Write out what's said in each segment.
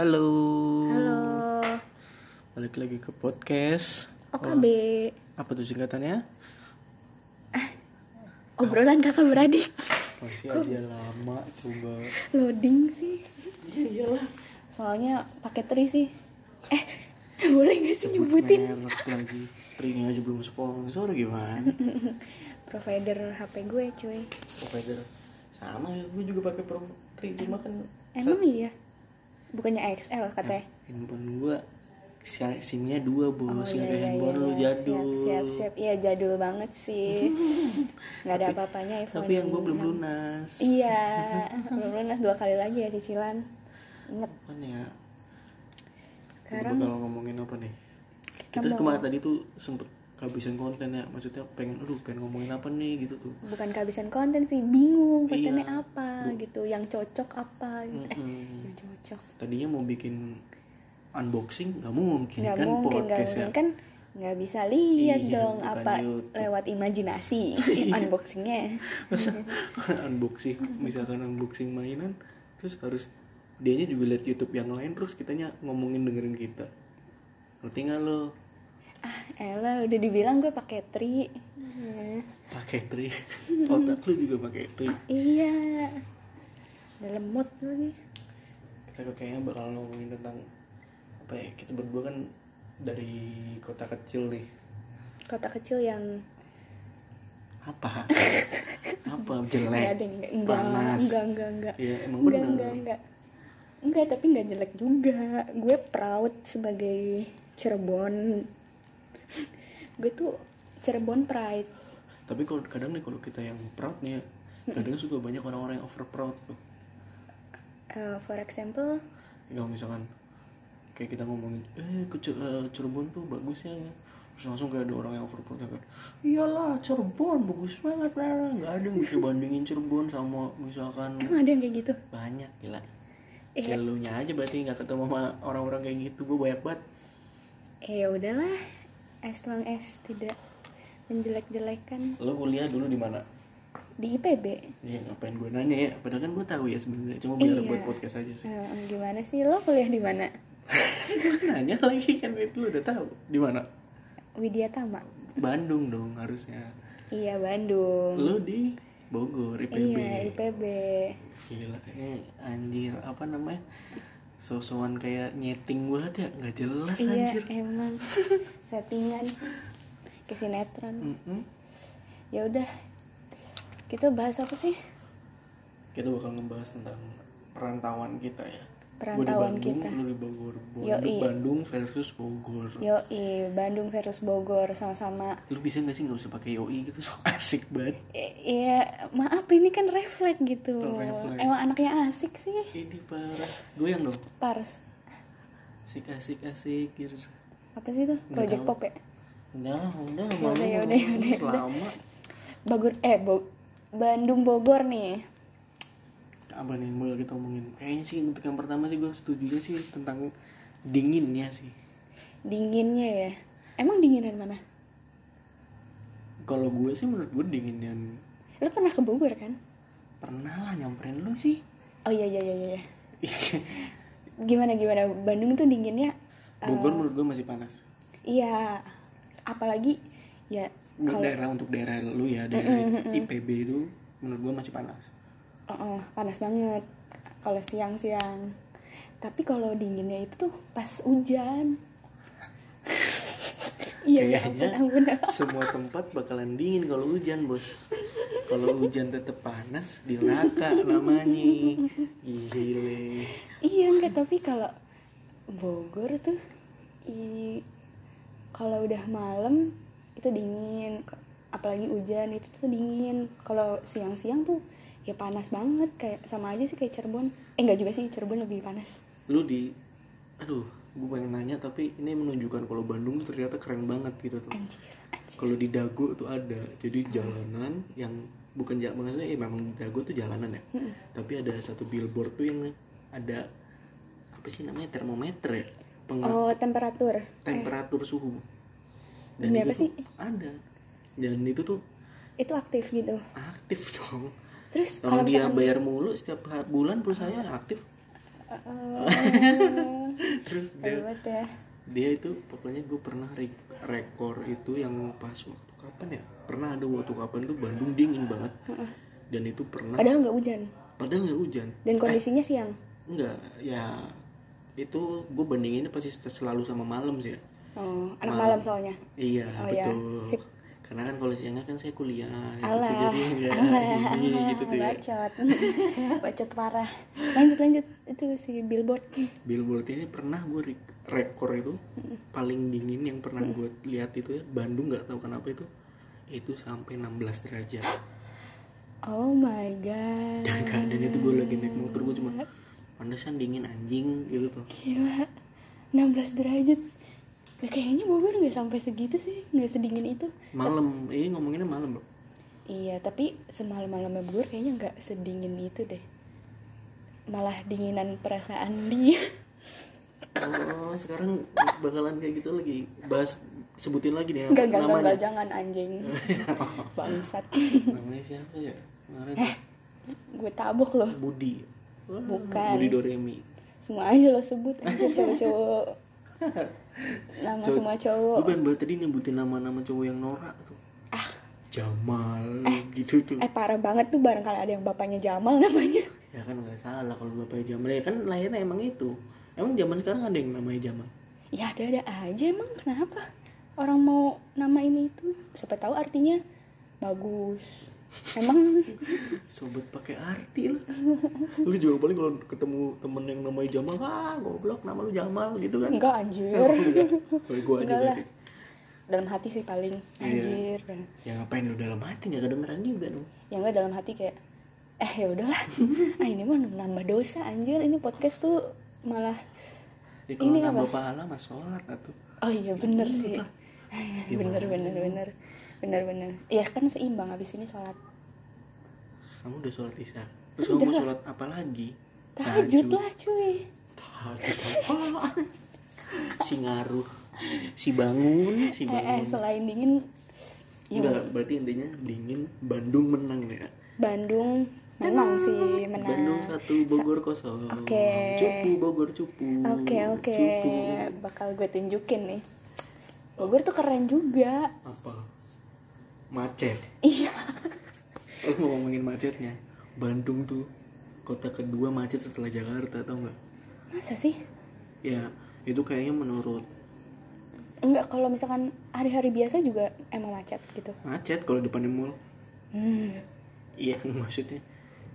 Halo. Halo, Balik lagi ke podcast. OKB, Apa tuh singkatannya? obrolan kakak beradik, Masih aja lama coba. loading sih. Iya iyalah. Soalnya pakai tri sih. Eh, boleh gak sih Sebut nyebutin lagi. Trinya aja belum sponsor gimana? provider HP gue cuy. Provider sama ya, gue juga pakai pro Tri cuma kan Emang iya? Bukannya XL katanya? handphone gue si- simnya dua bos Oh nggak iya iya handphone lu iya, jadul siap siap siap. Iya jadul banget sih. Gak ada apa-apanya iPhone. tapi yang gue belum 6. lunas Iya, belum lunas dua kali lagi ya cicilan. Ingat kan ya sekarang bakal ngomongin apa nih kita kemarin tadi tuh sempet kehabisan konten ya maksudnya pengen aduh pengen ngomongin apa nih gitu tuh bukan kehabisan konten sih, bingung kontennya Iya. apa gitu, yang cocok apa gitu. Eh, Mm-mm. yang cocok. tadinya mau bikin unboxing nggak mungkin nggak kan mungkin podcast ya mungkin kan nggak bisa lihat Iya, dong apa YouTube. lewat imajinasi unboxingnya masa unboxing misalkan unboxing mainan terus harus dianya juga lihat YouTube yang lain terus kitanya ngomongin dengerin kita ngerti nggak lo ah Ella udah dibilang gue pakai tri. Hmm, pakai tri. Otak lu juga pakai tri. Iya. Dalam mood lu nih. Kita kayaknya bakal ngomongin tentang apa ya kita berdua kan dari kota kecil nih. Kota kecil yang apa? Apa? Jelek? Ada enggak enggak panas. enggak enggak enggak ya emang enggak bener. enggak enggak enggak tapi enggak jelek juga. Gue proud sebagai Cirebon gue tuh Cirebon pride. Tapi kalau kadang nih kalau kita yang proud nih ya, kadang suka banyak orang-orang yang over proud tuh. Eh, for example? Kalau misalkan kayak kita ngomongin eh ke eh, Cirebon tuh bagus ya terus langsung kayak ada orang yang over proud ya kan iyalah Cirebon bagus banget lah nggak ada yang bisa bandingin Cirebon sama misalkan emang ada yang kayak gitu? Banyak gila. Celunya aja berarti nggak ketemu sama orang-orang kayak gitu. Gue banyak banget. Eh ya udahlah, as long as tidak menjelek-jelekan. Lo kuliah dulu di mana? Di IPB. ya ngapain gue nanya ya? Padahal kan gue tahu ya sebenarnya. Cuma biar Iya. buat podcast aja sih. Eh, gimana sih? Lo kuliah di mana? nanya lagi kan itu lu udah tahu di mana? Widya Tama. Bandung dong harusnya. Iya Bandung. lu di Bogor IPB Iya IPB. gila eh anjir. Apa namanya? Sosokan kayak nyeting banget ya? Nggak jelas Iya anjir. emang settingan ke sinetron. Mm-mm. Ya udah, kita bahas apa sih? kita bakal ngebahas tentang perantauan kita ya Perantauan Bandung, kita. lu di Bogor Yoi. Bandung, versus Bogor Yoi, Bandung versus Bogor sama-sama. lu bisa gak sih nggak usah pakai yoi gitu sok asik banget I- Iya, maaf ini kan refleks gitu. Refleks. Emang anaknya asik sih. ini parah goyang dong Pars. asik asik asik gitu Apa sih itu? Project. Pop ya? Udah, udah, yaudah, yaudah, yaudah. lama. Bogor eh Bo- Bandung Bogor nih. Apa nih mulai kita omongin? Kayaknya sih untuk yang pertama sih gue setuju sih tentang dinginnya sih. Dinginnya ya. Emang dinginan mana? Kalau gue sih menurut gue dinginnya Lu pernah ke Bogor kan? pernah lah nyamperin lu sih. Oh iya iya iya iya. Gimana gimana? Bandung tuh dinginnya Bogor menurut gue masih panas. iya. Apalagi ya kalau daerah untuk daerah lu ya, daerah IPB itu menurut gue masih panas. Oh, oh, panas banget kalau siang-siang. Tapi kalau dinginnya itu tuh pas hujan. Iya, ya Kayaknya ampun, ampun. semua tempat bakalan dingin kalau hujan bos. Kalau hujan tetap panas, di neraka namanya. Gile. Iya enggak tapi kalau Bogor tuh i kalau udah malam itu dingin apalagi hujan itu tuh dingin. Kalau siang-siang tuh ya panas banget kayak sama aja sih kayak Cirebon. Eh enggak juga sih Cirebon lebih panas. Lu di aduh gue pengen nanya tapi ini menunjukkan kalau Bandung tuh ternyata keren banget gitu tuh. Anjir anjir. Kalau di Dago tuh ada jadi jalanan yang bukan jalan maksudnya eh, memang Dago tuh jalanan ya. Mm-mm. tapi ada satu billboard tuh yang ada sih namanya? Termometer ya? Oh temperatur. temperatur suhu. Demi apa itu sih? tuh ada. Dan itu tuh itu aktif gitu. aktif dong. Terus kalau kalau dia misalkan bayar mulu setiap bulan perusahaannya aktif. Eh, terus dia ya. dia itu pokoknya gue pernah re- rekor itu yang pas waktu kapan ya? Pernah ada waktu kapan tuh Bandung dingin banget. Dan itu pernah padahal nggak hujan. Padahal nggak hujan. Dan kondisinya siang. Enggak ya itu gue bandinginnya pasti selalu sama malam sih ya. Oh, anak Malam. malam soalnya? Iya Oh, iya. betul. Sip. karena kan kalau siangnya kan saya kuliah gitu, alah. jadi enggak alah ini gitu tuh ya. Bacot. Bacot parah. Lanjut lanjut. Itu si billboard. Billboard ini pernah gue re- rekor itu paling dingin yang pernah gue lihat itu ya. Bandung nggak tahu kenapa itu. Itu sampai 16 derajat. Oh my god. Dan keadaan itu gue lagi naik motor gue cuma pantesan dingin anjing gitu tuh. Gila. 16 derajat. Ya, kayaknya Bogor nggak sampai segitu sih nggak sedingin itu. Malam. Ini ngomonginnya malam bro. Iya tapi semalam-malamnya Bogor kayaknya nggak sedingin itu deh. Malah dinginan perasaan dia. Oh sekarang bakalan kayak gitu lagi. Bahas sebutin lagi nih Enggak, enggak, namanya. enggak, jangan anjing. Bangsat. Namanya siapa ya? Kemarin Eh. Gue tabok loh. Budi Bukan. Budi Doremi. Semua aja lo sebut anjir cowok-cowok. Nama Cowok- semua gue cowok pengen banget tadi nyebutin nama-nama cowok yang norak tuh. Ah. Jamal gitu tuh. Eh parah banget tuh barangkali ada yang bapaknya Jamal namanya. Ya kan nggak salah kalau bapaknya Jamal. Ya kan lahirnya emang itu. Emang zaman sekarang ada yang namanya Jamal? Ya ada-ada aja emang kenapa? Orang mau nama ini itu Siapa tahu artinya bagus Emang? Sobat pakai arti lah. Lu juga paling kalau ketemu temen yang namanya Jamal ah goblok nama lu Jamal gitu kan? Enggak anjir. Oh, enggak. Kalau gua aja Enggak lah. berarti. Dalam hati sih paling Iya. anjir. Ya ngapain lu dalam hati? Nggak kedengeran juga dong ya enggak dalam hati kayak eh ya udahlah. Ah ini mah nambah dosa anjir. Ini podcast tuh malah ya, kalau Ini nambah pahala mah sholat atau oh iya bener Iya, sih. bener bener bener. bener bener ya kan seimbang habis ini sholat. Kamu udah sholat isya. Terus kamu mau sholat apa lagi? Tahajud lah cuy. Tahajud apaan? si ngaruh si bangun si eh, eh bangun. selain dingin ya enggak berarti intinya dingin Bandung menang ya? Bandung menang sih menang. Bandung satu Bogor kosong. Oke. cupu Bogor cupu. Oke oke. Cupu. Bakal gue tunjukin nih. Bogor tuh keren juga. Apa macet. Iya. Lu ngomongin macetnya Bandung tuh kota kedua macet setelah Jakarta tau nggak? Masa sih? Ya itu kayaknya menurut enggak kalau misalkan hari-hari biasa juga emang macet gitu. Macet kalau depan mall. Hmm. iya maksudnya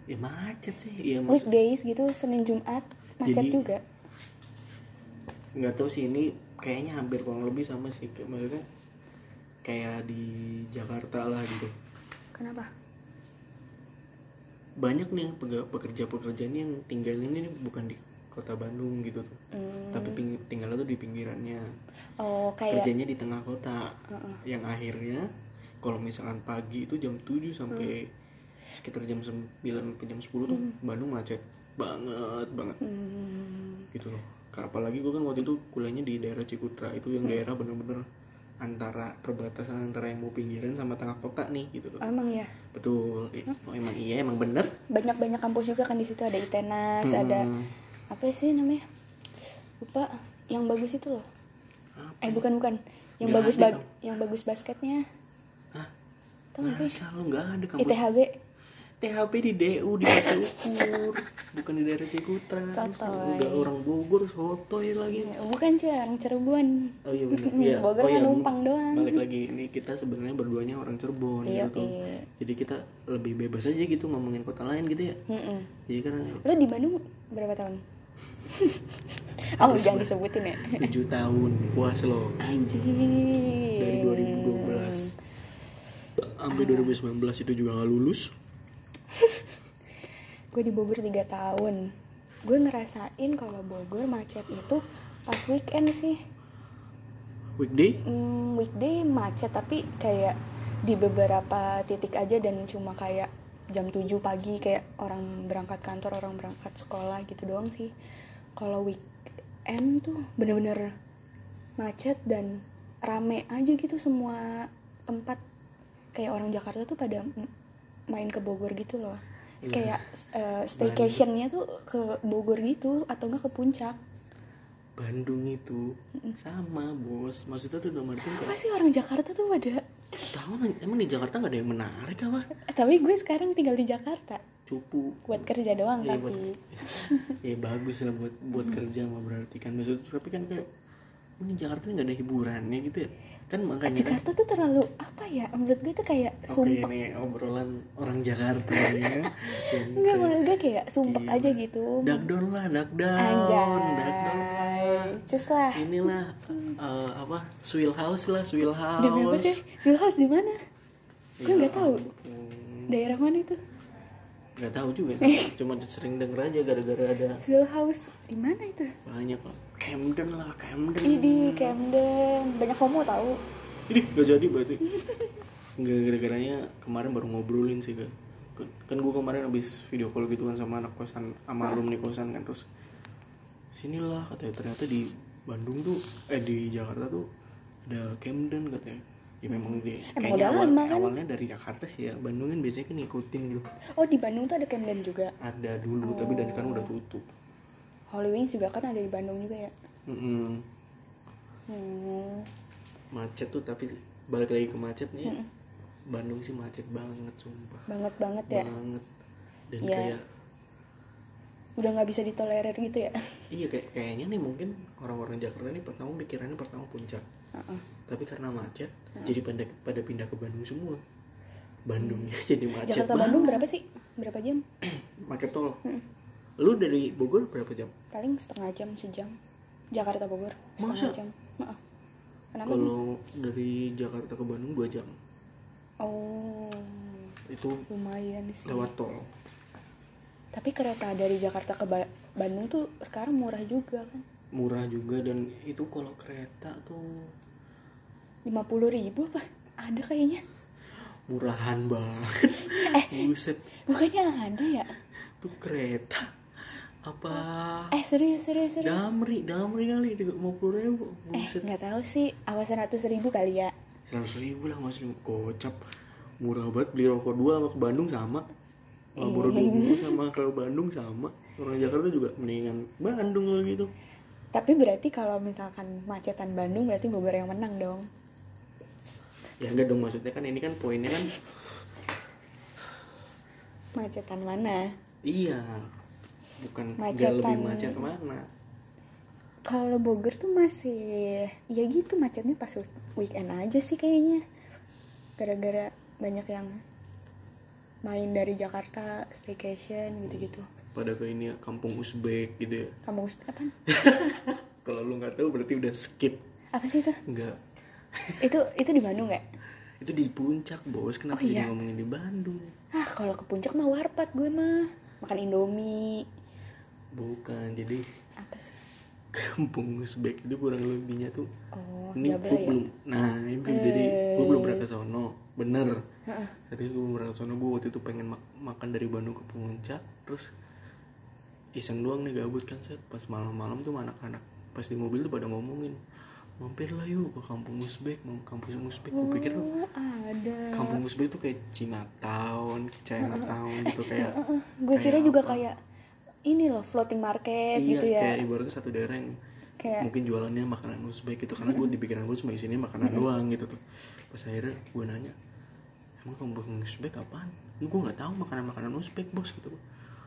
ya macet sih iya maksud weekdays gitu Senin Jumat macet Jadi- juga. nggak tahu sih ini kayaknya hampir kurang lebih sama sih kayak maksudnya kayak di Jakarta lah gitu kenapa banyak nih pekerja-pekerja ini yang tinggal ini bukan di kota Bandung gitu tuh Hmm. tapi ping- tinggalnya tuh di pinggirannya oh kayak kerjanya di tengah kota Heeh. yang akhirnya kalau misalkan pagi itu jam 7 sampai Hmm. sekitar jam 9 sampai jam 10 tuh Bandung macet banget banget hmm. gitu loh Karena apalagi gue kan waktu itu kuliahnya di daerah Cikutra itu Hmm. yang daerah bener-bener antara perbatasan antara yang mau pinggiran sama tengah kota nih gitu loh. Emang ya? Betul. Oh, emang iya emang bener. Banyak banyak kampus juga kan di situ ada ITENAS ada Hmm. apa sih namanya? Lupa yang bagus itu loh. Apa? Eh bukan bukan. Yang Nggak bagus ada, ba- yang bagus basketnya. Hah? gak sih? Masa lu nggak ada kampus. ITHB THP di DU di Batu Ukur bukan di daerah Cikutra. Udah orang Bogor sotoy lagi. Bukan cuy orang Cirebon. Oh iya benar iya. Bogor oh, kan iya, numpang doang. balik lagi ini kita sebenarnya berduanya orang Cirebon Iya, gitu. iya. jadi kita lebih bebas aja gitu ngomongin kota lain gitu ya. Mm-mm. jadi kan lo di Bandung berapa tahun? Oh jangan disebutin ya. tujuh tahun puas lo. Anjir dari 2012 sampai 2019 itu juga nggak lulus gue di Bogor 3 tahun. Gue ngerasain kalau Bogor macet itu pas weekend sih. Weekday? Hmm, weekday macet tapi kayak di beberapa titik aja dan cuma kayak jam 7 pagi kayak orang berangkat kantor orang berangkat sekolah gitu doang sih. Kalau weekend tuh bener-bener macet dan rame aja gitu semua tempat. Kayak orang Jakarta tuh pada main ke Bogor gitu loh kayak eh, staycationnya tuh ke Bogor gitu atau enggak ke puncak? Bandung itu sama bos. Maksudnya tuh dalam artian apa sih orang Jakarta tuh pada? Tahu emang di Jakarta nggak ada yang menarik apa? Eh, tapi gue sekarang tinggal di Jakarta. Cupu. Buat kerja doang Iya, buat- tapi ya bagus lah buat buat kerja mah berarti kan. Maksudnya tapi kan kayak ini Jakarta nggak ada hiburannya gitu ya kan makanya kan. Jakarta tuh terlalu apa ya? Menurut gue tuh kayak oke sumpah ini obrolan orang Jakarta ya. Enggak menurut gue kayak sumpah Iya. aja gitu. Duckdown lah duckdown duckdown lah. Cus lah. Inilah eh, apa? Swill House lah Swill House demi apa sih? Swill House di mana? Gue Ya nggak tahu. ampun. daerah mana itu nggak tahu juga cuma sering denger aja gara-gara ada Swill House. Di mana itu? Banyak lah Camden lah Camden. Ih, di Camden. Banyak FOMO tahu. Ini nggak jadi berarti. Nggak gara-garanya kemarin baru ngobrolin sih kan kan gue kemarin habis video call gitu kan sama anak kosan sama alumni kosan kan terus sinilah katanya. Ternyata di Bandung tuh eh di Jakarta tuh ada Camden katanya ya memang dia kayaknya awal, lama kan? awalnya dari Jakarta sih ya. Bandung kan biasanya kan ngikutin gitu. Oh di Bandung tuh ada Camden juga? Ada dulu tapi dan sekarang udah tutup. Holy Wings juga kan ada di Bandung juga ya? Mm-mm. hmm. macet tuh tapi balik lagi ke macet nih Bandung sih macet banget sumpah. Banget banget ya? Banget. Dan Iya. kayak udah nggak bisa ditolerir gitu ya? Iya kayak kayaknya nih mungkin orang-orang Jakarta nih pertama pikirannya pertama puncak. Heeh. tapi karena macet jadi pada pada pindah ke Bandung semua. Bandungnya jadi macet Jakarta banget. Bandung berapa sih? Berapa jam? Pakai tol. Lu dari Bogor berapa jam? Paling setengah jam sejam. Jakarta Bogor setengah Masa? jam. Kenapa kalau dari Jakarta ke Bandung dua jam. Oh. Itu lumayan sih. lewat tol. Tapi kereta dari Jakarta ke Ba- Bandung tuh sekarang murah juga kan? Murah juga dan itu kalau kereta tuh lima puluh ribu apa? Ada kayaknya. Murahan banget. Eh. buset. bukannya ada ya? Tuh kereta. Apa? Eh serius serius serius. Damri damri kali tiga puluh ribu. Eh buset. nggak tahu sih awas seratus ribu kali ya. seratus ribu lah masih kocap murah banget beli rokok dua sama ke Bandung sama. Marlboro Iya. dulu sama ke Bandung sama. Orang Jakarta juga mendingan Bandung kalau gitu. Tapi berarti kalau misalkan macetan Bandung berarti Bogor yang menang dong ya enggak dong maksudnya kan ini kan poinnya kan macetan mana? Iya bukan nggak Macetan. lebih macet mana? Kalau Bogor tuh masih ya gitu macetnya pas weekend aja sih kayaknya. Gara-gara banyak yang main dari Jakarta staycation gitu-gitu. Pada ke ini ya, kampung Uzbek gitu ya. Kamu apa? Kalau lu nggak tahu berarti udah skip. Apa sih itu? Enggak itu itu di Bandung nggak itu di puncak bos. Kenapa Oh, jadi iya? ngomongin di Bandung? Ah kalau ke puncak mah warpat gue mah. Makan Indomie. Bukan jadi apa sih? Kampung Uzbek itu kurang lebihnya tuh oh ini gue ya? belum nah itu jadi. Gue belum pernah ke sono. Bener. Heeh. tadi gue belum pernah ke sono. Gue waktu itu pengen mak- makan dari Bandung ke puncak terus iseng doang nih gabut kan set. Pas malam-malam tuh anak-anak pas di mobil tuh pada ngomongin mampir lah yuk ke kampung Uzbek mau kampung Uzbek gue pikir tuh oh ada. kampung Uzbek tuh kayak Chinatown Chinatown gitu kayak Heeh, gue kira kayak juga apa? kayak ini loh floating market iya gitu ya. kayak ibaratnya satu daerah yang kayak mungkin jualannya makanan Uzbek gitu karena gue di pikiran gue cuma isinya makanan doang gitu tuh. Pas akhirnya gue nanya emang kampung Uzbek apaan? Gue nggak tahu makanan makanan Uzbek bos gitu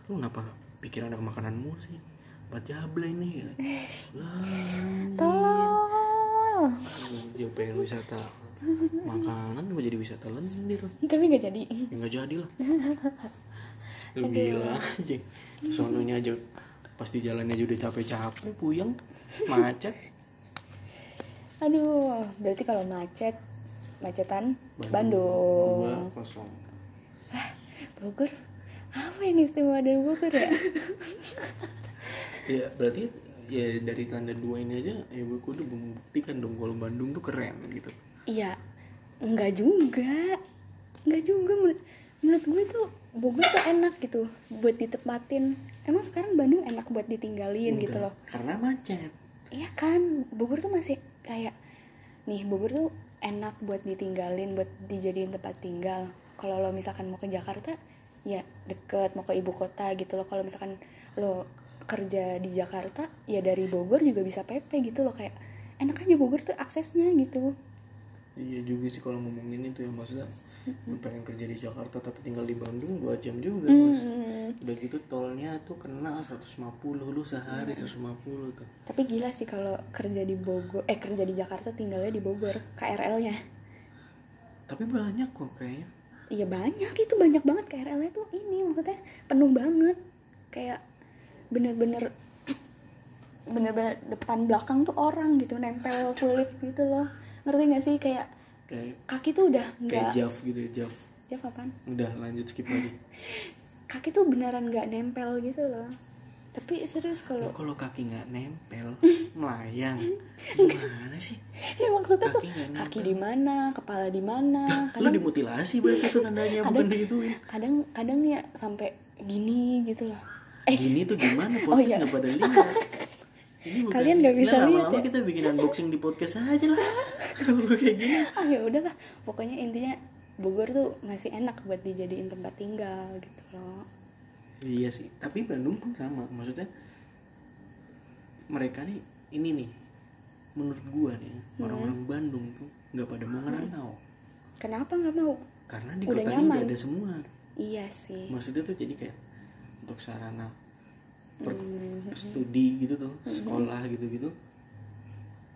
lu kenapa pikiran ada makananmu sih? Jable ini ya. lah tolong dia pengen wisata makanan gue jadi wisata lendir. Tapi nggak jadi. Ya nggak jadi lah. Lu gila aja. Sononya aja pasti jalannya aja udah capek-capek puyeng macet. Aduh berarti kalau macet macetan dua Bandung. Kosong. Bogor? Apa ini istimewa dari Bogor ya? Ya berarti ya dari tanda dua ini aja ya gue udah membuktikan dong kalau Bandung tuh keren gitu. Iya enggak juga. Enggak juga Men- menurut gue tuh Bogor tuh enak gitu buat ditempatin. Emang sekarang Bandung enak buat ditinggalin gitu Enggak, loh. karena macet. Iya kan, Bogor tuh masih kayak nih Bogor tuh enak buat ditinggalin, buat dijadiin tempat tinggal. Kalau lo misalkan mau ke Jakarta, ya deket mau ke ibu kota gitu loh. Kalau misalkan lo kerja di Jakarta ya dari Bogor juga bisa PP gitu loh kayak enak aja Bogor tuh aksesnya gitu. Iya juga sih kalau ngomongin itu ya maksudnya lu pengen kerja di Jakarta tapi tinggal di Bandung dua jam juga mas. Hmm, udah gitu tolnya tuh kena 150 lu sehari 150 tuh. Tapi gila sih kalau kerja di Bogor eh kerja di Jakarta tinggalnya di Bogor KRL-nya tapi banyak kok kayaknya. Iya banyak. Itu banyak banget KRL-nya tuh ini maksudnya penuh banget. Kayak bener-bener bener-bener depan belakang tuh orang gitu nempel kulit gitu loh. Ngerti gak sih? Kayak kayak kaki tuh udah kayak nggak Jav gitu ya Jaf apaan? udah lanjut skip lagi. Kaki tuh beneran nggak nempel gitu loh. Tapi serius Lu kalau kalau kaki nggak nempel melayang. Gimana sih? Ya maksudnya tuh kaki nempel. kaki di mana kepala di mana lu kadang dimutilasi berarti itu tandanya bukan Kadang- digituin kadang kadang ya sampai gini gitu loh eh. Gini tuh gimana? Oh, podcast iya. nggak pada lihat. Ini Kalian nggak ini bisa lihat lama-lama ya? kita bikin unboxing di podcast aja lah. Kalau kayak gini. Ah ya udahlah pokoknya intinya Bogor tuh masih enak buat dijadiin tempat tinggal gitu loh. Iya sih. Tapi Bandung pun sama. Maksudnya mereka nih ini nih menurut gua nih Hmm. orang-orang Bandung tuh nggak pada mau ngerantau. Kenapa nggak mau? Karena di Udah kotanya nyaman. udah ada semua. Iya sih. Maksudnya tuh jadi kayak untuk sarana per Hmm, studi gitu tuh sekolah gitu-gitu.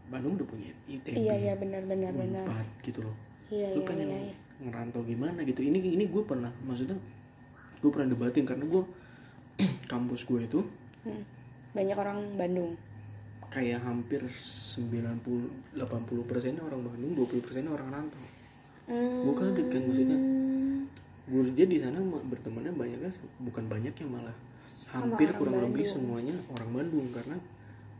Bandung udah punya ITB iya iya benar benar benar. Gitu loh. Iya lu iya pengen iya iya. ngerantau gimana gitu? Ini ini gue pernah maksudnya gue pernah debatin karena gue kampus gue itu Hmm. banyak orang Bandung. kayak hampir 90 80 persennya orang Bandung 20 persennya orang rantau Gua kaget kan maksudnya. Hmm. gue kerja di sana ma- bertemannya banyaknya bukan banyak ya malah hampir orang kurang lebih Bandung. semuanya orang Bandung karena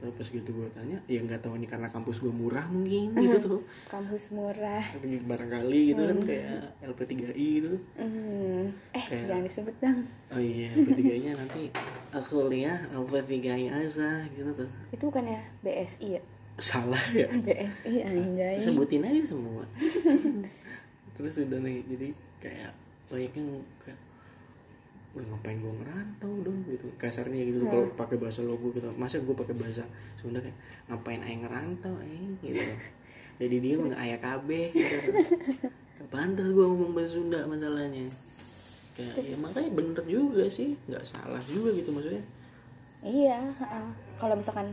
pas- gitu gue tanya ya nggak tahu ini karena kampus gue murah mungkin gitu tuh. kampus murah. Barangkali gitu kan kayak LP3I gitu. Hmm. eh Kayak- jangan disebut dong. Oh iya LP3I nya nanti aku lihat LP3I aja gitu tuh. Itu bukan ya BSI ya? Salah ya. BSI anjay. Sebutin aja semua. Terus udah nih jadi kayak banyak yang kayak Wah, ngapain gue ngerantau dong? Gitu. Kasarnya gitu kalau pakai bahasa logo gitu. Masa gue pakai bahasa Sunda kayak ngapain aing ngerantau aing gitu. Jadi dia nggak ayah KB gitu. Pantas gue ngomong bahasa Sunda masalahnya. Kayak ya makanya bener juga sih. Nggak salah juga gitu maksudnya. Iya, heeh. kalau misalkan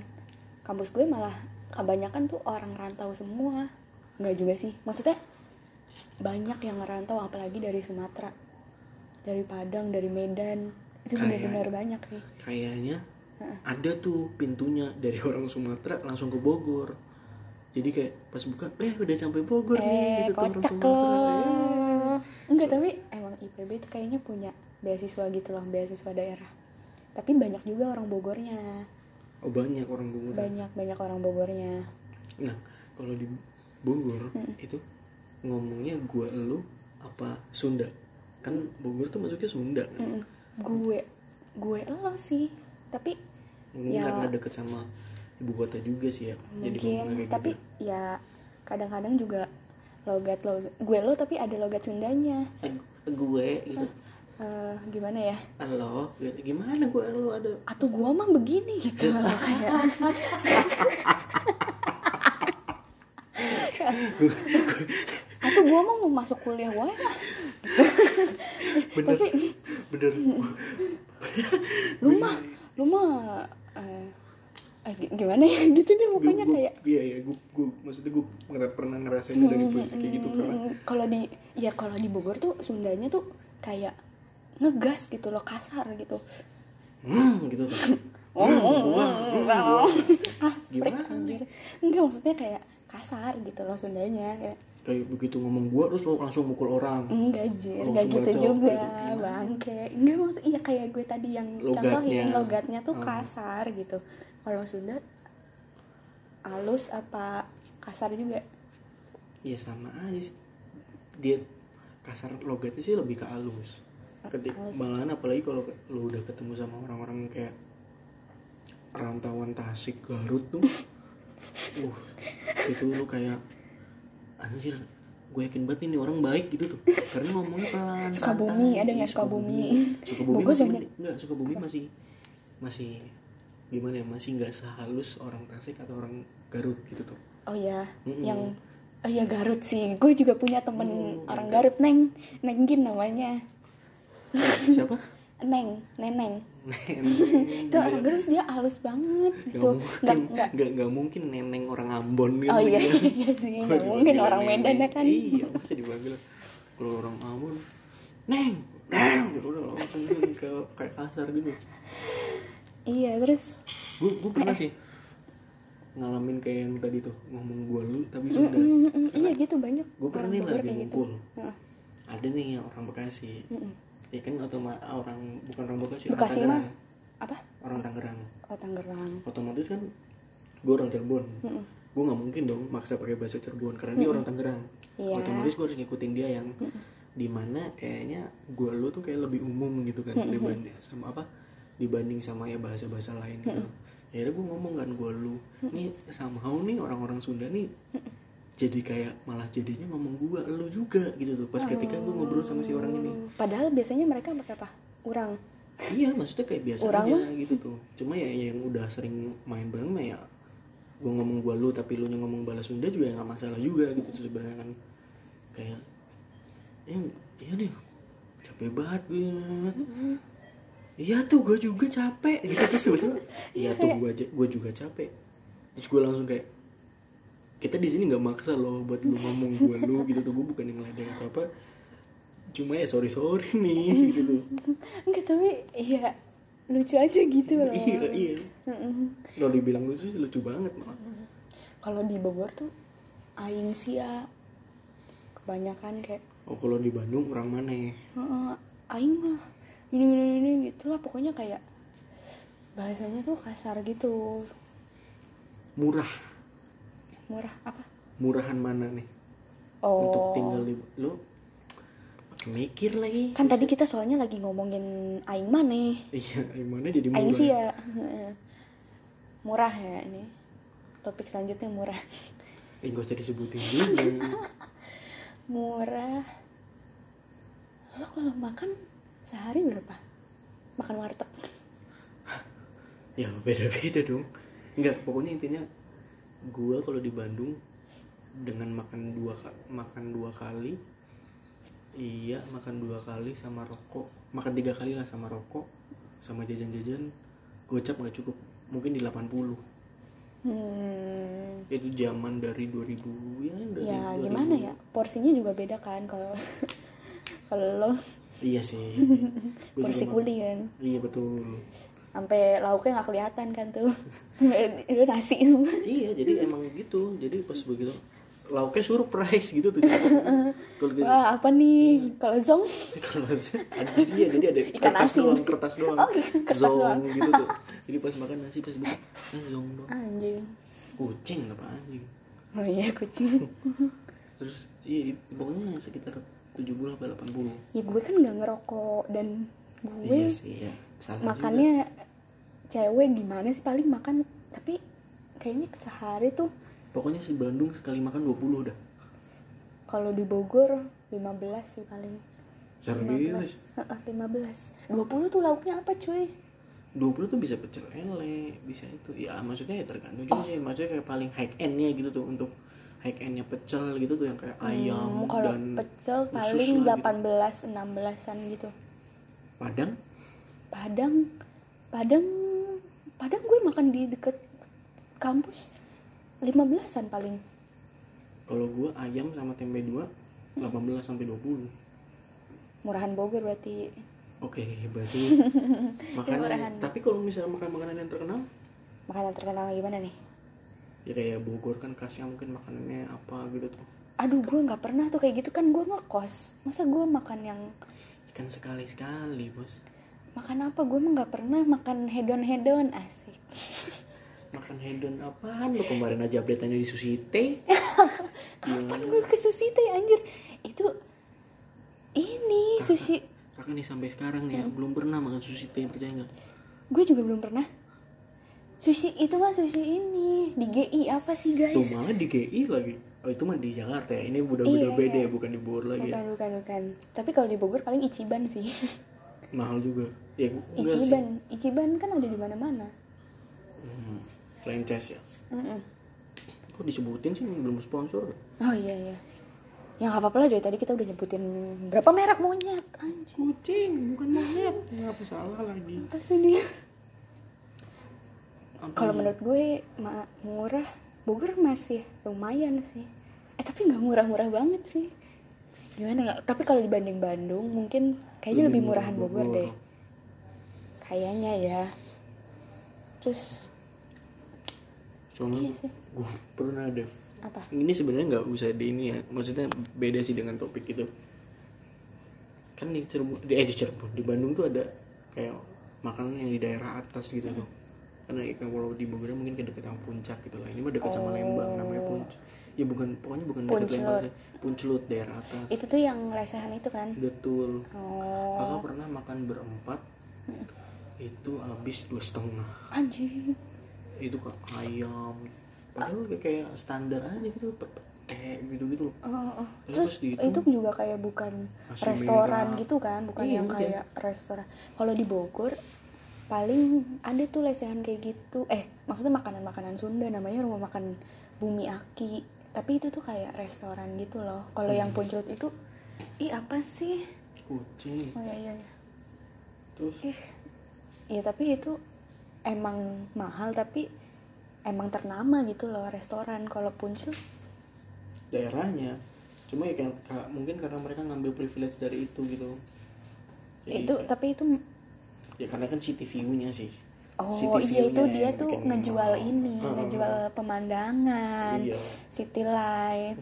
kampus gue malah kebanyakan tuh orang rantau semua. Enggak juga sih. Maksudnya banyak yang ngerantau apalagi dari Sumatera. Dari Padang, dari Medan. Itu benar-benar banyak nih. kayaknya ada tuh pintunya dari orang Sumatera langsung ke Bogor jadi kayak pas buka eh udah sampai Bogor nih Eh, gitu tuh orang Sumatera loh. Enggak, tapi emang IPB itu kayaknya punya beasiswa gitu loh, beasiswa daerah. Tapi banyak juga orang Bogornya. Eh, oh banyak orang Bogor Banyak banyak orang Bogornya. nah kalau di Bogor Hmm. itu ngomongnya gua lu apa Sunda kan Bogor tuh masuknya Sunda kan Mm-mm. Gue gue lo sih. Tapi mungkin Ya. karena deket sama ibu kota juga sih ya jadi mungkin kayak tapi gitu. ya kadang-kadang juga logat lo gue lo tapi ada logat Sundanya Eh, gue gitu Eh, gimana ya halo gitu. gimana gue lu ada atau gue mah begini gitu loh kayak atau gue mau masuk kuliah gue lah. Bener tapi bener. Lu mah lu mah eh, eh, gi- gimana ya? Gitu deh pokoknya Gua- kayak. iya iya gue gue maksudnya gue pernah ngerasain dari posisi kayak gitu karena Hmm, kalau di ya kalau di Bogor tuh Sundanya tuh kayak ngegas gitu loh kasar gitu. Hmm, gitu tuh. Oh, Hmm, oh, gua, oh, hmm, oh. gua. Gimana? gimana Enggak maksudnya kayak kasar gitu loh Sundanya kayak kayak begitu ngomong gue terus lo langsung mukul orang enggak jir enggak gitu bacok, juga gitu. Gimana? bangke enggak maksud iya kayak gue tadi yang Logatnya. contohin logatnya tuh Hmm. kasar gitu kalau Sunda halus apa kasar juga ya sama aja sih dia kasar logatnya sih lebih ke halus ketik malahan apalagi kalau lu udah ketemu sama orang-orang kayak rantauan Tasik Garut tuh uh itu lu kayak anjir gue yakin banget ini orang baik gitu tuh karena ngomongnya pelan Sukabumi, santai. ada nggak Iya, Sukabumi? Sukabumi Bogor masih banyak. enggak Sukabumi masih masih gimana ya masih nggak sehalus orang Tasik atau orang Garut gitu tuh oh ya Mm-mm. yang oh ya Garut sih gue juga punya temen Oh, orang Garut. Neng nenggin namanya siapa neng neneng itu orang Garut dia halus banget gitu nggak nggak gak, gak mungkin neneng orang Ambon gitu. oh iya iya sih nggak mungkin orang Medan ya kan Iya, masa dipanggil kalau orang Ambon, neng, neng, gitu udah langsung kayak kayak kasar gitu. iya terus Gue gue pernah sih ngalamin kayak yang tadi tuh ngomong gue lu tapi sudah. Mm, mm, mm, iya gitu banyak Gue pernah nih lagi gitu. ngumpul. Ada nih yang orang Bekasi. Ya kan otoma orang bukan orang Bekasi, Bekasi orang Tangerang. apa? Orang Tangerang. oh Tangerang. Otomatis kan gue orang Cirebon. Mm-mm. Gue nggak mungkin dong maksa pakai bahasa Cirebon karena dia orang Tangerang. iya. Otomatis gue harus ngikutin dia yang di mana kayaknya gue lu tuh kayak lebih umum gitu kan dibanding sama apa? Dibanding sama ya bahasa bahasa lain gitu. Ya gue ngomong kan gue lu nih somehow nih orang-orang Sunda nih jadi kayak malah jadinya ngomong gue lu juga gitu tuh pas ketika gue ngobrol sama si orang ini. Padahal biasanya mereka pakai apa? Orang. Iya maksudnya kayak biasa Orang aja mah? gitu tuh. Cuma ya yang udah sering main bareng mah ya gue ngomong gua lu tapi lu yang ngomong balas Sunda juga nggak masalah juga gitu tuh sebenarnya kan. Kayak ya iya nih capek banget gue iya tuh gue juga capek gitu terus sebetulnya iya tuh gue gue juga capek. Terus gue langsung kayak kita di sini nggak maksa loh buat lu ngomong gue lu gitu tuh gue bukan yang ngeledek atau apa. Cuma ya sorry sorry nih gitu tuh. Enggak tapi iya lucu aja gitu loh. Iya iya. Kalau dibilang lucu sih lucu banget malah kalau di Bogor tuh aing sih ya kebanyakan kayak oh kalau di Bandung orang mana ya? "Heeh, aing mah ini ini ini gitu lah pokoknya kayak bahasanya tuh kasar gitu. Murah murah apa? Murahan mana nih? Oh. untuk tinggal di lu mikir lagi. Kan tadi kita soalnya lagi ngomongin aing mana iya yang mana jadi murah aing sih ya. heeh. murah ya ini. Topik selanjutnya murah. Eh gak usah disebutin juga. Murah. Lo kalau makan sehari berapa? Makan warteg. Ya beda beda dong. Nggak pokoknya intinya gua kalau di Bandung dengan makan dua ka- makan dua kali iya makan dua kali sama rokok makan tiga kali lah sama rokok sama jajan-jajan gocap nggak cukup mungkin di 80 hmm, itu zaman dari 2000 ya dari ya 2000. gimana ya? Porsinya juga beda kan kalau kalau lo. Iya sih. Porsi juga ma- kuli kan iya betul sampai lauknya nggak kelihatan kan tuh. Itu nasi iya jadi emang gitu. Jadi pas begitu lauknya surprise gitu tuh. Kalau gitu. Wah apa nih? Kalau zong? Kalau ada iya. Jadi ada Ikan kertas asin. doang kertas doang. Oh, kertas zong doang. gitu tuh. Jadi pas makan nasi pas buka eh, zong doang. Anjing. Kucing apa anjing? Oh iya kucing. Terus iya pokoknya sekitar 70 sampai 80 ya gue kan nggak ngerokok dan gue iya sih ya salah makannya cewek gimana sih? Paling makan tapi kayaknya sehari tuh pokoknya si Bandung sekali makan 20 udah kalau di Bogor 15 sih paling. Serius? 15 20 tuh lauknya apa cuy? 20 tuh bisa pecel lele bisa itu. Ya maksudnya ya tergantung juga sih. Maksudnya kayak paling high endnya gitu tuh untuk high endnya pecel gitu tuh yang kayak ayam Hmm, kalau dan pecel paling lah gitu. 18 16-an gitu. Padang? Padang Padang Padang gue makan di deket kampus 15-an paling. Kalau gua ayam sama tempe dua 18 sampai 20 murahan Bogor berarti. Oke berarti makanan Murahan. tapi kalau misalnya makan makanan yang terkenal? Makanan terkenal gimana nih? Ya kayak Bogor kan khasnya mungkin makanannya apa gitu tuh. Aduh gue nggak pernah tuh kayak gitu kan gue ngekos. Masa gue makan yang kan sekali sekali bos makan apa? Gue mah nggak pernah makan hedon hedon asik. Makan hedon apaan? Lo kemarin aja update di Susite kapan gue ke sushi teh anjir? Itu ini Kakak. sushi kakak nih sampai sekarang nih ya, belum pernah makan Susite percaya nggak? Gue juga belum pernah. Sushi itu mah sushi ini di GI apa sih tuh guys malah di GI lagi. Oh itu mah di Jakarta ya? Ini udah Iya, beda iya. ya bukan di Bogor lagi ya? Bukan bukan bukan. Tapi kalau di Bogor paling Ichiban sih mahal juga. Ya enggak sih. Ichiban. Ichiban kan ada di mana-mana. Hmm, franchise ya? Mm-mm. kok disebutin sih? Belum sponsor. Oh iya iya. Ya nggak apa-apa lah. Dari tadi kita udah nyebutin berapa merek monyet anjing. Kucing bukan monyet. Nggak salah lagi. Apa sih dia? Apa kalau menurut gue ma- murah. Bogor masih lumayan sih. Eh tapi nggak murah-murah banget sih gimana ya? Tapi kalau dibanding Bandung mungkin kayaknya lebih, murah murahan Bogor, deh. Kayaknya ya. Terus soalnya iya sih. gue pernah ada apa? Ini sebenarnya nggak usah di ini ya. Maksudnya beda sih dengan topik itu. Kan di Cirebon di, eh di Cirebon di Bandung tuh ada kayak makanan yang di daerah atas gitu tuh. Karena ya, kalau di Bogor mungkin ke dekat sama puncak gitu lah. Ini mah dekat sama Oh. Lembang namanya puncak ya bukan pokoknya bukan dekat. Lembang sih puncelut daerah atas. Itu tuh yang lesehan itu kan? Betul. Kakak oh pernah makan berempat itu habis dua setengah. Anjing. Itu kak ayam. Padahal kayak- kayak standar aja gitu pete gitu gitu Oh, oh. Terus terus dihitung. itu juga kayak bukan restoran merah. gitu kan? Bukan Iya, yang bukan. kayak restoran. Kalau di Bogor paling ada tuh lesehan kayak gitu. Eh maksudnya makanan-makanan Sunda namanya rumah makan Bumi Aki tapi itu tuh kayak restoran gitu loh. Kalau yang puncelut itu ih apa sih? Kucing. Oh iya iya. Terus? Ih iya tapi itu emang mahal tapi emang ternama gitu loh restoran. Kalau puncelut daerahnya. Cuma ya kan ka- mungkin karena mereka ngambil privilege dari itu gitu. Jadi itu kayak- tapi itu ya karena kan city view-nya sih Oh iya itu dia tuh ngejual ini, Heeh. ngejual pemandangan, iya city light.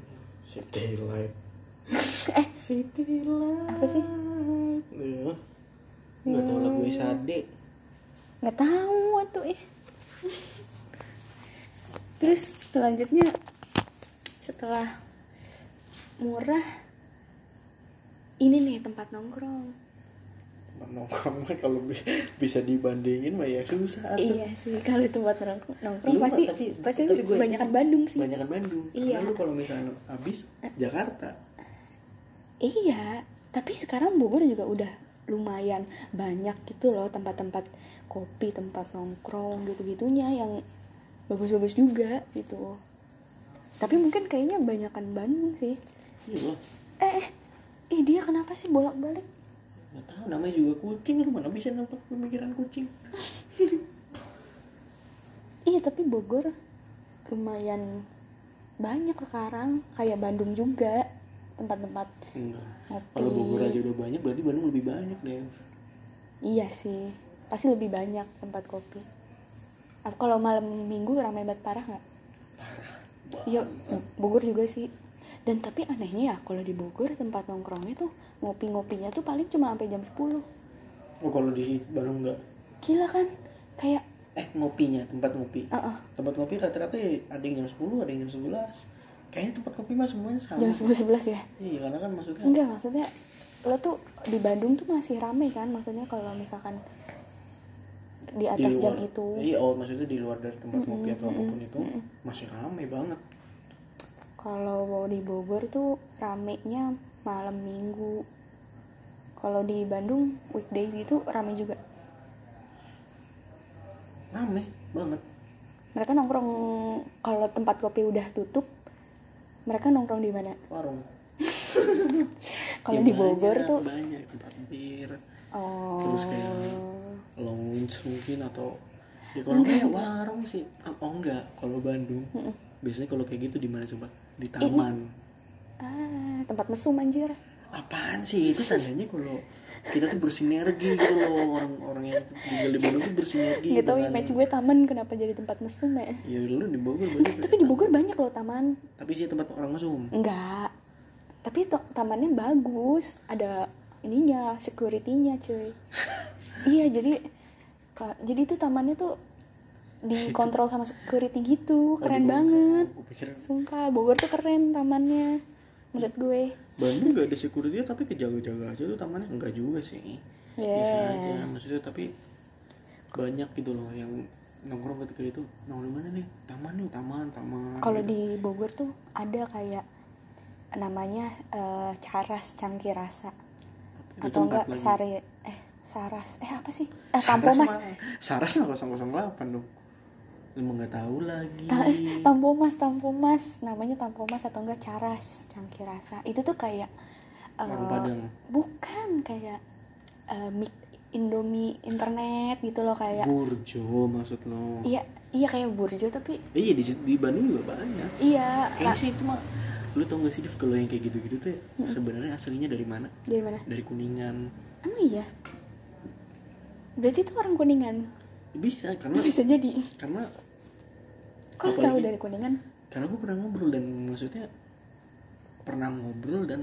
city light Eh city light Apa sih? ya nggak tahu lagu Sade nggak tahu tuh ih. Terus selanjutnya setelah murah ini nih tempat nongkrong. Nongkrong mah kalau bi- bisa dibandingin mah ya susah tuh. Iya sih kalau tempat nongkrong, nongkrong Lu mah pasti tapi- pasti tapi gue- Bandung sih. banyakan Bandung Iya. karena lu kalau misalnya habis Jakarta Iya, tapi sekarang Bogor juga udah lumayan banyak gitu loh tempat-tempat kopi, tempat nongkrong gitu-gitunya yang bagus-bagus juga gitu. Tapi mungkin kayaknya banyakan Bandung sih. iya Eh, eh, dia kenapa sih bolak-balik? Nggak tahu namanya juga kucing lu mana bisa nampak pemikiran kucing Iya, tapi Bogor lumayan banyak sekarang, kayak Bandung juga tempat-tempat ngopi. kalau Bogor aja udah banyak berarti Bandung lebih banyak deh Iya sih, pasti lebih banyak tempat kopi. Kalau malam minggu ramai banget parah nggak? Iya, Bogor juga sih. Dan tapi anehnya ya, kalau di Bogor tempat nongkrongnya tuh ngopi-ngopinya tuh paling cuma sampai jam 10. oh kalau di Bandung enggak Gila kan? Kayak, eh ngopinya tempat ngopi uh -uh, tempat ngopi rata-rata ya ada yang jam 10 ada yang jam 11 kayaknya tempat kopi mah semuanya sama jam 10-11 ya? iya karena kan maksudnya Enggak, maksudnya lo tuh di Bandung tuh masih rame kan? Maksudnya kalau misalkan di di atas luar jam itu. iya oh maksudnya di luar dari tempat Mm-mm, ngopi atau apa pun itu mm-mm. masih rame banget Kalau di Bogor tuh ramenya malam minggu. Kalau di Bandung weekdays gitu rame juga. rame banget. Mereka nongkrong kalau tempat kopi udah tutup, mereka nongkrong di mana? warung. Kalau Ya, di Bogor banyak, tuh. banyak tempat bir. Oh. Terus kayak lounge mungkin atau ya kalau kayak warung sih oh enggak? Kalau Bandung biasanya kalau kayak gitu di mana coba? Di taman ah tempat mesum anjir. apaan sih itu tandanya kalau kita tuh bersinergi gitu loh orang-orang yang tinggal di Bandung tuh bersinergi Gak tau dengan- image gue taman kenapa jadi tempat mesum ya? ya lu di Bogor banyak Tapi di Bogor banyak loh taman. tapi sih tempat orang mesum Enggak. Tapi tamannya bagus. Ada ininya, security-nya, cuy. iya, jadi jadi itu tamannya tuh dikontrol sama security gitu. Keren Oh, Bogor. banget. Pikir Sumpah, Bogor tuh keren tamannya. Menurut gue. Bandung gak ada security tapi kejaga-jaga aja tuh tamannya. Enggak juga sih. Biasa aja Yeah. maksudnya tapi banyak gitu loh yang nongkrong ketika itu. Nongkrong di mana nih? Taman nih taman taman. Kalau gitu. di Bogor tuh ada kayak namanya eh, Caras Cangkir Rasa. Atau enggak lagi. Sari eh Saras eh apa sih? Eh Saras Tampomas mah- Saras mah 008 dong lu nggak tahu lagi. Ta- eh, Tampomas Tampomas. Namanya Tampomas atau enggak Caras Cangkir Rasa. Itu tuh kayak eh, Warung Padang. bukan kayak eh, mik Indomie internet gitu loh kayak Burjo maksud lo. Iya iya kayak burjo tapi Eh, iya di, di Bandung juga banyak. Iya kayaknya sih itu mah lu tau gak sih Div kalau yang kayak gitu-gitu tuh sebenarnya aslinya dari mana? Dari mana? Dari kuningan. Emang iya? Berarti itu orang kuningan? Bisa karena bisa jadi karena kok Apalagi- tahu dari kuningan? Karena gue pernah ngobrol dan maksudnya pernah ngobrol dan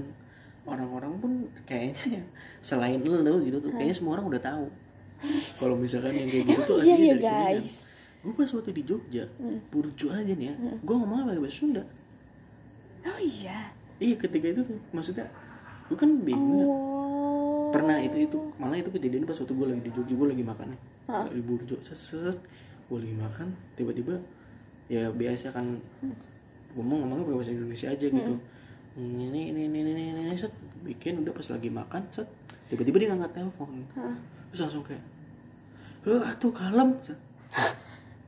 orang-orang pun kayaknya selain lo gitu tuh kayaknya semua orang udah tahu. Kalau misalkan yang kayak gitu tuh iya aslinya ya dari kuningan. guys. Gue pas waktu di Jogja Mm. burjo aja nih ya gue ngomong pakai bahasa Sunda? Oh iya. Iya ketika itu tuh maksudnya gue kan bingung ya. Oh. Pernah itu itu malah itu kejadian pas waktu gue lagi di Jogja gue lagi makan nih. Hah? di burjo set set gue lagi makan tiba-tiba ya biasa kan. Ngomong ngomongnya pakai bahasa Indonesia aja gitu. Ini ini ini ini ini, ini set. Bikin udah pas lagi makan set. Tiba-tiba dia ngangkat telepon. Hah? terus langsung kayak eh atuh kalem. Set.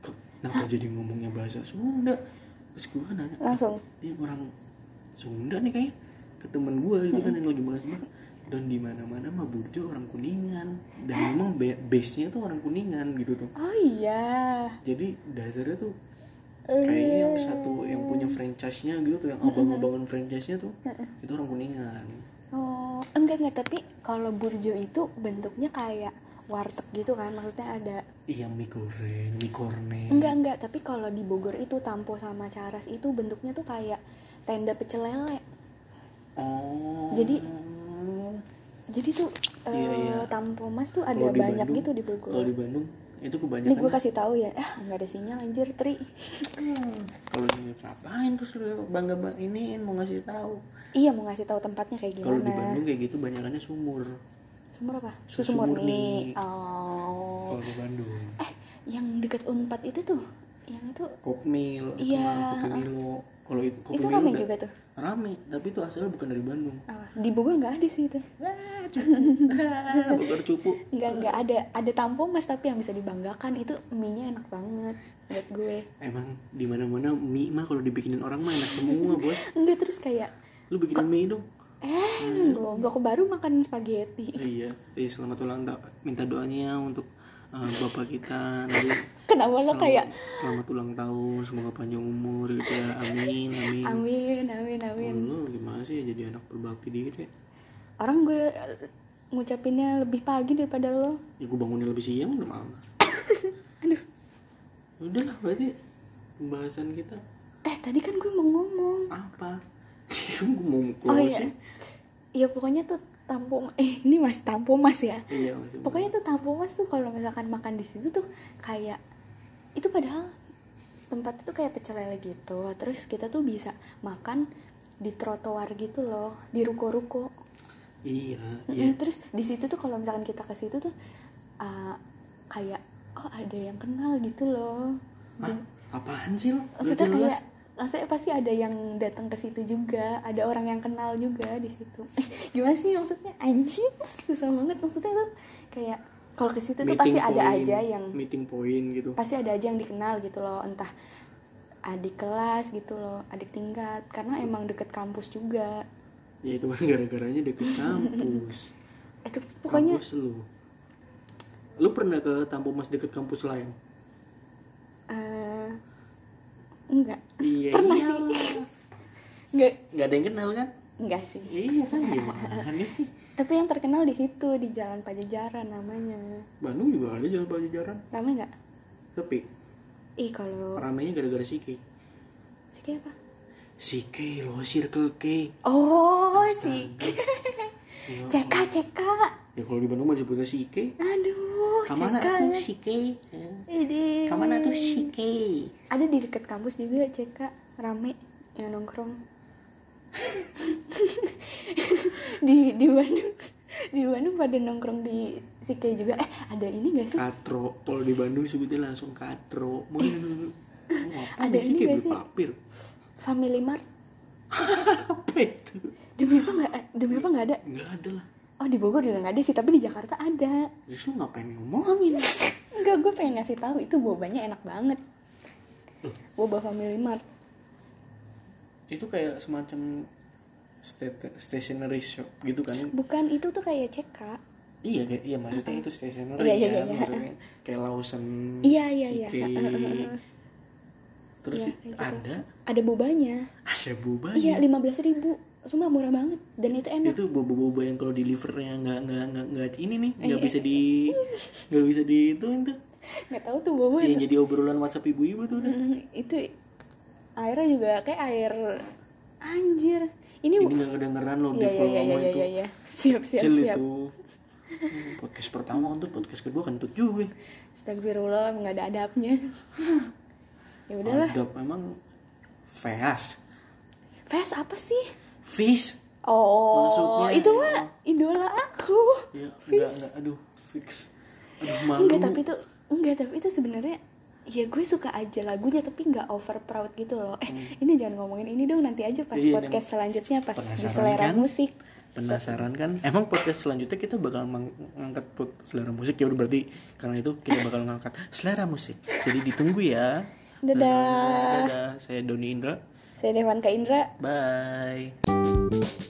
Kok kenapa jadi ngomongnya bahasa Sunda? Terus gue kan nanya langsung. Dia orang Sunda nih kayak ke temen gue gitu kan yang lagi bahas bahas dan di mana mana mah burjo orang kuningan. Dan memang base nya tuh orang kuningan gitu tuh. Oh iya. Jadi dasarnya tuh kayaknya yang satu yang punya franchise-nya gitu tuh yang abang-abangan franchise-nya tuh itu orang kuningan. Oh enggak enggak tapi kalau burjo itu bentuknya kayak warteg gitu kan maksudnya ada iya mie goreng mie kornet enggak enggak tapi kalau di Bogor itu Tampo sama Caras itu bentuknya tuh kayak tenda pecel lele. Oh. Jadi, jadi tuh eh, Iya, iya. Tampo Mas tuh ada banyak Bandung- gitu di Bogor. kalau di Bandung itu ini kebanyakan gue kasih tahu ya. Ah nggak ada sinyal anjir tri. Kalau di ngapain terus lu bangga bang ini mau ngasih tahu? Iya mau ngasih tahu tempatnya kayak kalau di gimana. Bandung kayak gitu banyakannya sumur. Sumur apa? Susu susu murni. murni. oh. Kalau di Bandung. Eh yang deket unpad itu tuh? Yang itu? Kopmil, Iya. Kopi Milo. Kalau itu Kopi itu rame juga tuh rame, tapi itu asalnya bukan dari Bandung. Apa? di Bogor nggak ada sih itu Ah, Bogor cupu. nggak nggak ada ada Tampo Mas tapi yang bisa dibanggakan itu mie nya enak banget buat gue Emang di mana-mana mie mah kalau dibikinin orang mah enak semua, Bos. enggak terus kayak Lu bikinin mie dong. eh goblok baru makan spaghetti Iya, eh, selamat ulang tahun. Minta doanya untuk eh, bapak kita nanti kenapa lo selamat, kayak selamat ulang tahun, semoga panjang umur gitu ya. Amin, amin. amin amin amin Oh, lu gimana sih jadi anak berbakti dikit ya? orang gue eh, ngucapinnya lebih pagi daripada lo Ya gue bangunnya lebih siang udah malam. aduh Udah lah berarti pembahasan kita eh tadi kan gue mau ngomong apa? gue mau oh iya iya pokoknya tuh tampo eh ini mas tampo mas ya Iya, masih pokoknya tuh tampo mas tuh kalau misalkan makan di situ tuh kayak itu padahal tempat itu kayak pecel lele gitu terus kita tuh bisa makan di trotoar gitu loh di ruko-ruko Iya, iya. terus di situ tuh kalau misalkan kita ke situ tuh uh, kayak oh ada yang kenal gitu loh Hah? Apaan sih lo? Maksudnya kayak maksudnya pasti ada yang datang ke situ juga ada orang yang kenal juga di situ gimana sih maksudnya anjing susah banget maksudnya tuh kayak kalau ke situ tuh pasti ada point, aja yang meeting point gitu. pasti ada aja yang dikenal gitu loh entah adik kelas gitu loh adik tingkat karena emang deket kampus juga Ya itu kan gara-garanya deket kampus. itu pokoknya Kampus lu. Lu pernah ke Tampo Mas deket kampus lain? eh, enggak Iya, Pernah iya. enggak Gak ada yang kenal kan? Enggak sih Iya kan gimana sih? tapi yang terkenal di situ di jalan Pajajaran namanya Bandung juga ada jalan Pajajaran. ramai nggak Tapi ih kalau ramainya gara-gara Sike. si kayak apa Sike lo, Circle K. oh si Astaga. Ya CK CK Ya kalau di Bandung mah disebutnya Sike. aduh Kamana CK tuh Sike? Ini Kamana tuh Sike? ada di dekat kampus juga CK rame yang nongkrong di di Bandung. Di Bandung pada nongkrong di si Kay juga. Eh ada ini gak sih? Katro. Kalau di Bandung sebutnya langsung katro. Mau dulu. Ada ada kayak nggak beli sih? papir. Family Mart. Apa itu? Demi apa nggak demi apa nggak ada? Nggak ada lah. Oh di Bogor juga nggak ada sih tapi di Jakarta ada. Justru ngapain ngomongin? Enggak gue pengen ngasih tahu itu bobanya enak banget. Boba Family Mart itu kayak semacam stationery shop gitu kan? Bukan itu tuh kayak CK iya kayak iya maksudnya itu stationery Iya, iya, ya iya, iya. maksudnya. Kayak Lawson Iya, iya, iya. Terus Iya, gitu. ada? Ada bobanya ada boba iya lima belas ribu. Sumpah murah banget. Dan itu enak. Itu boba-boba yang kalau delivernya nggak nggak nggak nggak ini nih Iya. nggak bisa di nggak bisa di itu itu nggak tahu tuh boba yang jadi obrolan WhatsApp ibu-ibu tuh udah. Mm, itu airnya juga kayak air anjir. Ini ini nggak kedengeran loh iya iya kalau iya ngomong iya itu. iya iya. Siap siap kecil siap. itu. Hmm, podcast pertama untuk podcast kedua kentut juga. Astagfirullah nggak ada adabnya. Ya udahlah. Adab emang fast Fes apa sih? Fish oh Maksudnya, itu ya. mah idola aku. Ya enggak enggak aduh fix. Aduh malu. enggak tapi itu enggak tapi itu sebenarnya ya gue suka aja lagunya tapi nggak over proud gitu loh. Eh ini jangan ngomongin ini dong nanti aja pas Hmm. Iya, podcast selanjutnya pas di selera kan? musik. Penasaran kan? Emang podcast selanjutnya kita bakal meng- ngangkat pod- selera musik? Ya udah berarti karena itu kita bakal ngangkat selera musik. Jadi ditunggu ya. Dadah. Dadah. Saya Doni Indra. Saya Dewan Indra. Bye